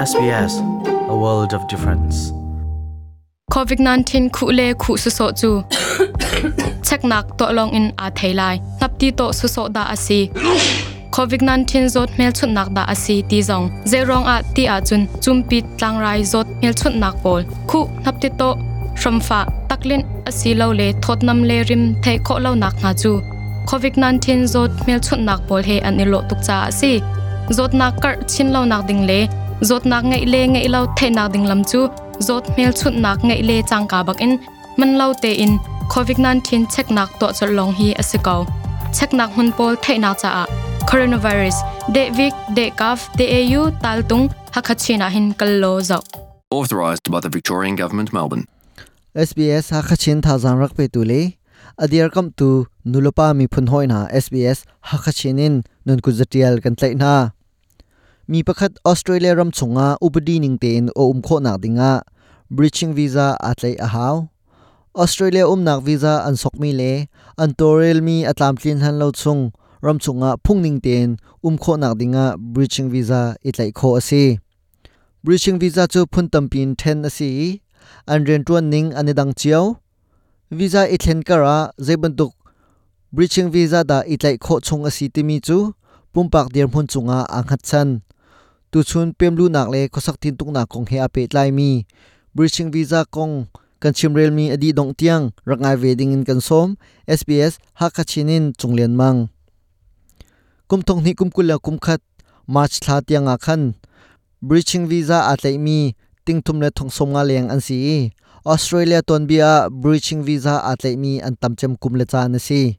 SBS, a world of difference. COVID-19 khu le khu su so chu. Chek nak to long in a thailai nap ti to su so da asi COVID-19 zot mel chut nak da asi ti zong. Zerong a ti a chun. Chumpi tlang rai zot mel chut nak pol khu nap ti to. From shramfa taklin asi lo le. Thot nam le rim thei kho lo nak nga chu. COVID-19 zot mel chut nak pol he an ilo tuk cha asi zot nak kar chin lo nak ding le zot nak ngai le ngai lo thei nak ding lam chu. Zot mel chut nak ngai le chang ka bak in. Man lo te in. COVID-19 check nak to chol long hi asikaw check nak hun pol thei na cha a. Coronavirus. De vik de kaf de au tal tung hakachina hin kallo zau. Authorised by the Victorian Government, Melbourne. SBS ha khachin tha zang rak pe tu le. Adiar kam tu nulopa mi phun hoi na SBS ha khachin in. Nun ku zatial kan tlai na มีประคัดออสเตรเลียรำชงอาอุปดีนิงเตนโออุมโคนักดิงอา breaching visa อาตเลยอาหาวออสเตรเลียอุมนักวีซ่าอันสกมีเลอันตัวเรลมีอัตามทินฮันเลาชงรำชงอาพุ่งนิงเตนอุมโคนักดิงอา breaching visa อิตไลโคอาซี breaching visa จะพุ่นตัมปีนเทนอาซีอันเรียนตัวนิงอันดังเจียววีซ่าอิตเลนการะเจบรรทุก breaching visa ดาอิตไลโคชงอาซีติมีจูปุ่มปากเดียร์พุ่นชงอาอังหัดชัน tu chun pemlu nak le khosak tin tuk na kong he ape tlai mi. Bridging visa kong kan chimrel mi adi dong tiang rangai wedding in kan som SBS ha Chung chunglen mang. Kum thong ni kum kula kum khat march thla a khan. Bridging visa atlai mi tingthum le thong som nga leng an si. Australia ton bia bridging visa atlai mi an tamchem kum le cha na si.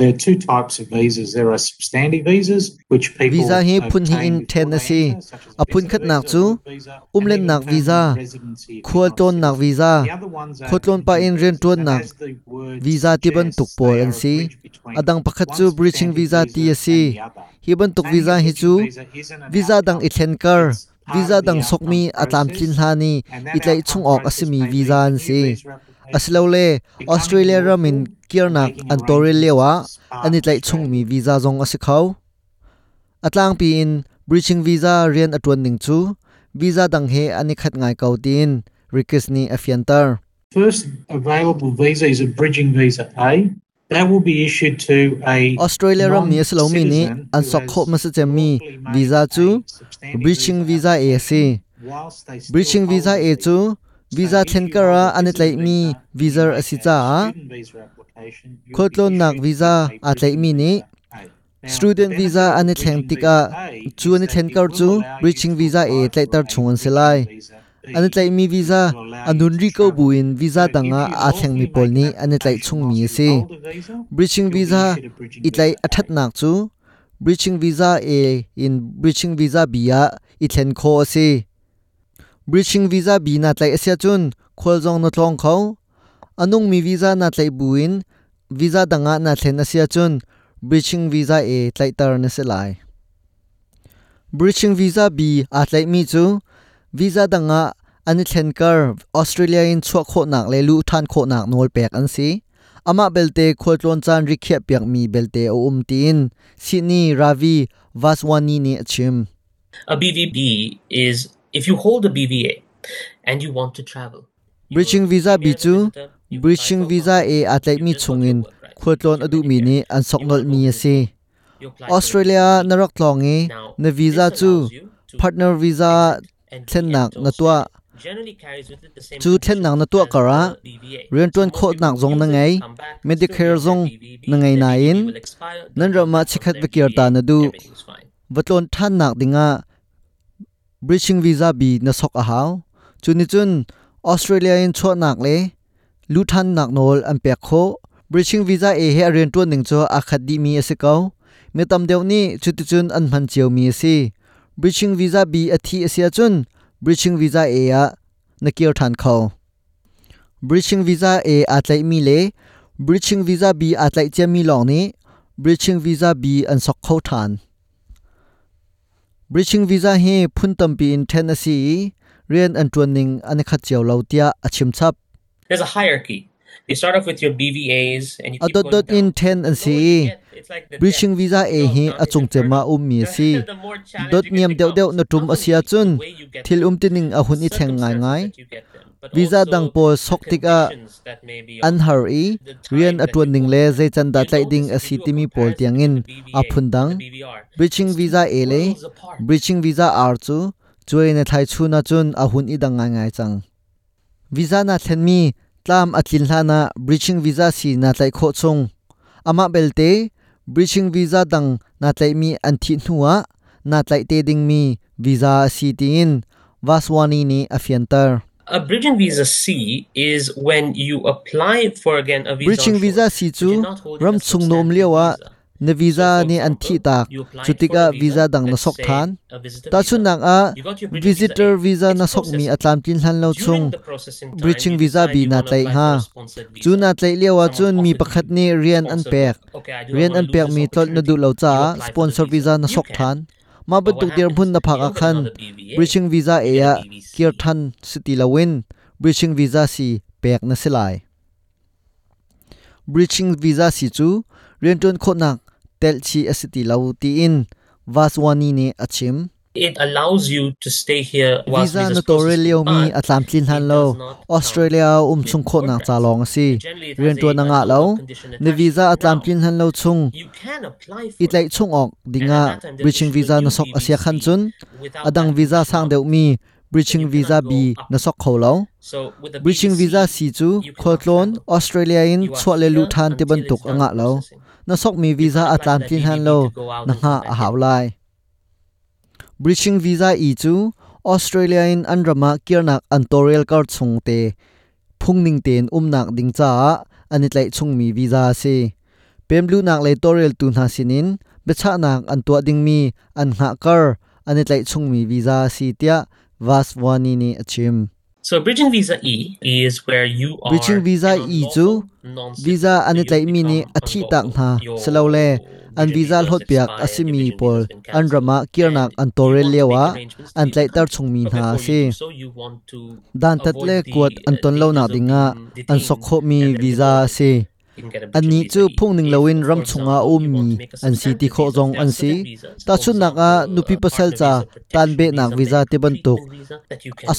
they an are a si. bridge between Adang pakhat one chu breaching substantive visa ti asi. and the other. Hi ban tuk And visa the hi chu breaching visa isn't an visa dang outcome. ithen kar It's part visa dang sok mi outcome atlam process. tlin hani And that itlai chung ok asimi visa a an si visa application, aslole becoming Australia ramin lawful, kirnak making an toril arrangements lewa to depart ani tlai chung mi Australia. visa zong asikhaw atlang pi in breaching visa rian atwan ning chu visa dang he ani khat ngai kautin request ni afiantar First available visa is a bridging visa A. That will be issued to a Australia ram ni aslo mi ni non-citizen an who sok has kho ma se chem mi lawfully made visa a chu substantive breaching visa a si whilst they still breaching hold visa the a chu So visa thenkara thlen you mi visa, asicha visa khotlon nak visa atlai mi ni student visa benefit of ani bridging tika chu is ani that kar chu reaching visa a tlai tar a chungan selai visa à, ani tlai mi visa à, anun ri ko buin visa So danga a à, theng mi pol ni ani tlai chung mi se visa, breaching visa bridging itlai visa A. athat nak chu breaching visa a in breaching visa bia ithen i thlen kho breaching visa b na tlai asia chun khol jong na thlong kho anung mi visa na tlai buin visa danga na thlen asia chun breaching visa a tlai tar na se lai breaching visa b a tlai mi chu visa danga ani thlen kar australia in chhuak kho nak le lu than kho nak nol pek an si ama belte kholtlon chan rikhia piak mi belte o umtin sydney ravi vaswani ni achim A BVB is if you hold a BVA and you want to travel. Bridging visa bi chu, a visa e atlai mi chungin. If adu mi ni an soknol mi ase. Australia narak tlongi Now, na visa chu partner visa exit and thlen re-enter nak na tua. chu thlen nak na tua kara. the BVA. rian So tuan most kho people nak zong na ngai medicare zong na ngai na in nan ra ma chikhat bekir ta na du. vatlon than nak dinga breaching visa bi na sok a haw chuni chun australia in chho nak le lu than nak nol an pe kho breaching visa e he rian tu ning cho a khat di mi ase kau me tam deu ni chuti chun an man chiu mi ase breaching visa bi a thi asia chun breaching visa e a na kier than kho breaching visa e a tlai mi le breaching visa bi a tlai che mi long ni breaching visa bi an sok kho than bridging visa hi phun tampi in asi rian an tuaning an khat chiao lautia achim chap There's a hierarchy. You start off with your BVAs and you keep going in down. then an The si lower you get, it's like the bridging visa e It goes hi achung chema um mi si more challenging dot niam deuh becomes. na tum asia chun thil um tining a hun i thleng ngai ngai visa dang po the sok tik a an har i rian atun ning le zai chan da tlai ding a a sitimi pol tiangin a BVA phundang it's visa two e le worlds apart. bridging visa r chu chuai na thai chuna chun a hun i dang ngai ngai chang. Visa na thlen mi tlam atlin hlana bridging visa si na tlai kho chung ama belte bridging visa dang na tlai mi an thi hnuwa na tlai te ding mi visa si tin vaswani ni afiantar A bridging visa C is when you apply for again a visa. bridging on visa shore, si but chu you're not holding a ram chung nom substantive lewa visa. na visa So, for ni an thi example, tak you applied chutika for a visa dang na let's sok say than a visitor ta visa. chu nang a You got your bridging visitor A. visa na It's sok mi processing. atlam tin hlan lo During chung the processing time, bridging you visa decide bi you na wanna tlai apply ha. for a sponsored visa. chu na tlai lewa chun Someone mi offered pakhat you ni a rian an sponsored pek visa. Okay, I do not rian wanna an lose pek this mi tol na du opportunity. lo You cha apply for the sponsor visa na You sok can. than ma But bu what tuk dir happens phun na is, phak you a don't get khan another BVA, bridging visa you e get a a BVC. kier than siti lawin bridging visa si pek na silai bridging visa si chu rian ton khonak tel chi asiti lo ti in vaswani ni achim It allows you to stay here visa na tore processing, leo mi atlam tlin han lo count australia um chung kho na cha long si. Rian to a- na nga lo ni visa atlam tlin han lo chung. You can apply for itlai it, chung ok dinga a visa na sok asia khan chun. adang visa sang it. mi you visa up. na sok kho lo. BVC, visa si chu khotlon australia in You are chwa le lu than te ban tuk anga lo. na sok mi visa tlin that han lo na nga a haw lai breaching visa i chu australia in anrama kirnak antorial card chungte phungning ten umnak dingcha ani tlai chung mi visa se. Pemlu nak le torial tu na sinin becha nak an tua ding mi, an nga kar ani tlai chung mi visa si tia vaswani ni achim. So bridging visa E is where you are Bridging visa an E chu, visa you tlai mi ni athi tak na selo le. An visa has hot piak expired, your asimi bridging pol visa has been an rama cancelled, kirnak and an you tore want to make lewa arrangements to an mi But na before se you an na visa deported. se You can get visa chu E. phung ning If, loin for ram chunga kho visa, nak a example, nupi a pasal partner cha visa, tan be protection visa, visa te medical ban visa that you an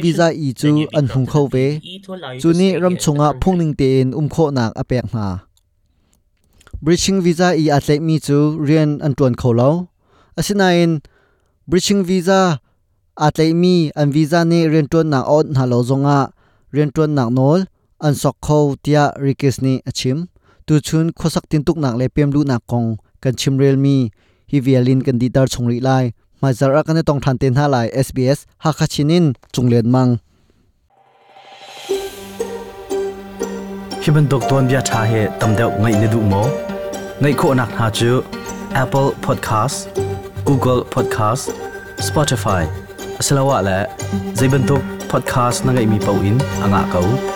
visa i chu Then you'd be an hung granted kho a ve BVE allow you to chu ni stay ram here in the chunga country. phung ning ten um kho nak apek na bridging visa i atlek mi chu rian an tuan kho lo asina in bridging visa atlek mi an visa ni rian tuan na on na lo zonga rian tuan nak nol an sok kho tia rikes ni achim tu chun khosak tin tuk nak le pem lu nak kong kan chim rel mi hi vialin kan di tar chungri lai ma zara kan tong than ten ha lai sbs ha kha chinin chunglen mang Hiban dok ton bia tha he tam deuh ngai ne du mo ngai kho nak ha chu Apple Podcast, Google Podcast, Spotify asalawa la zaiban tok podcast na ngai mi pau in anga kau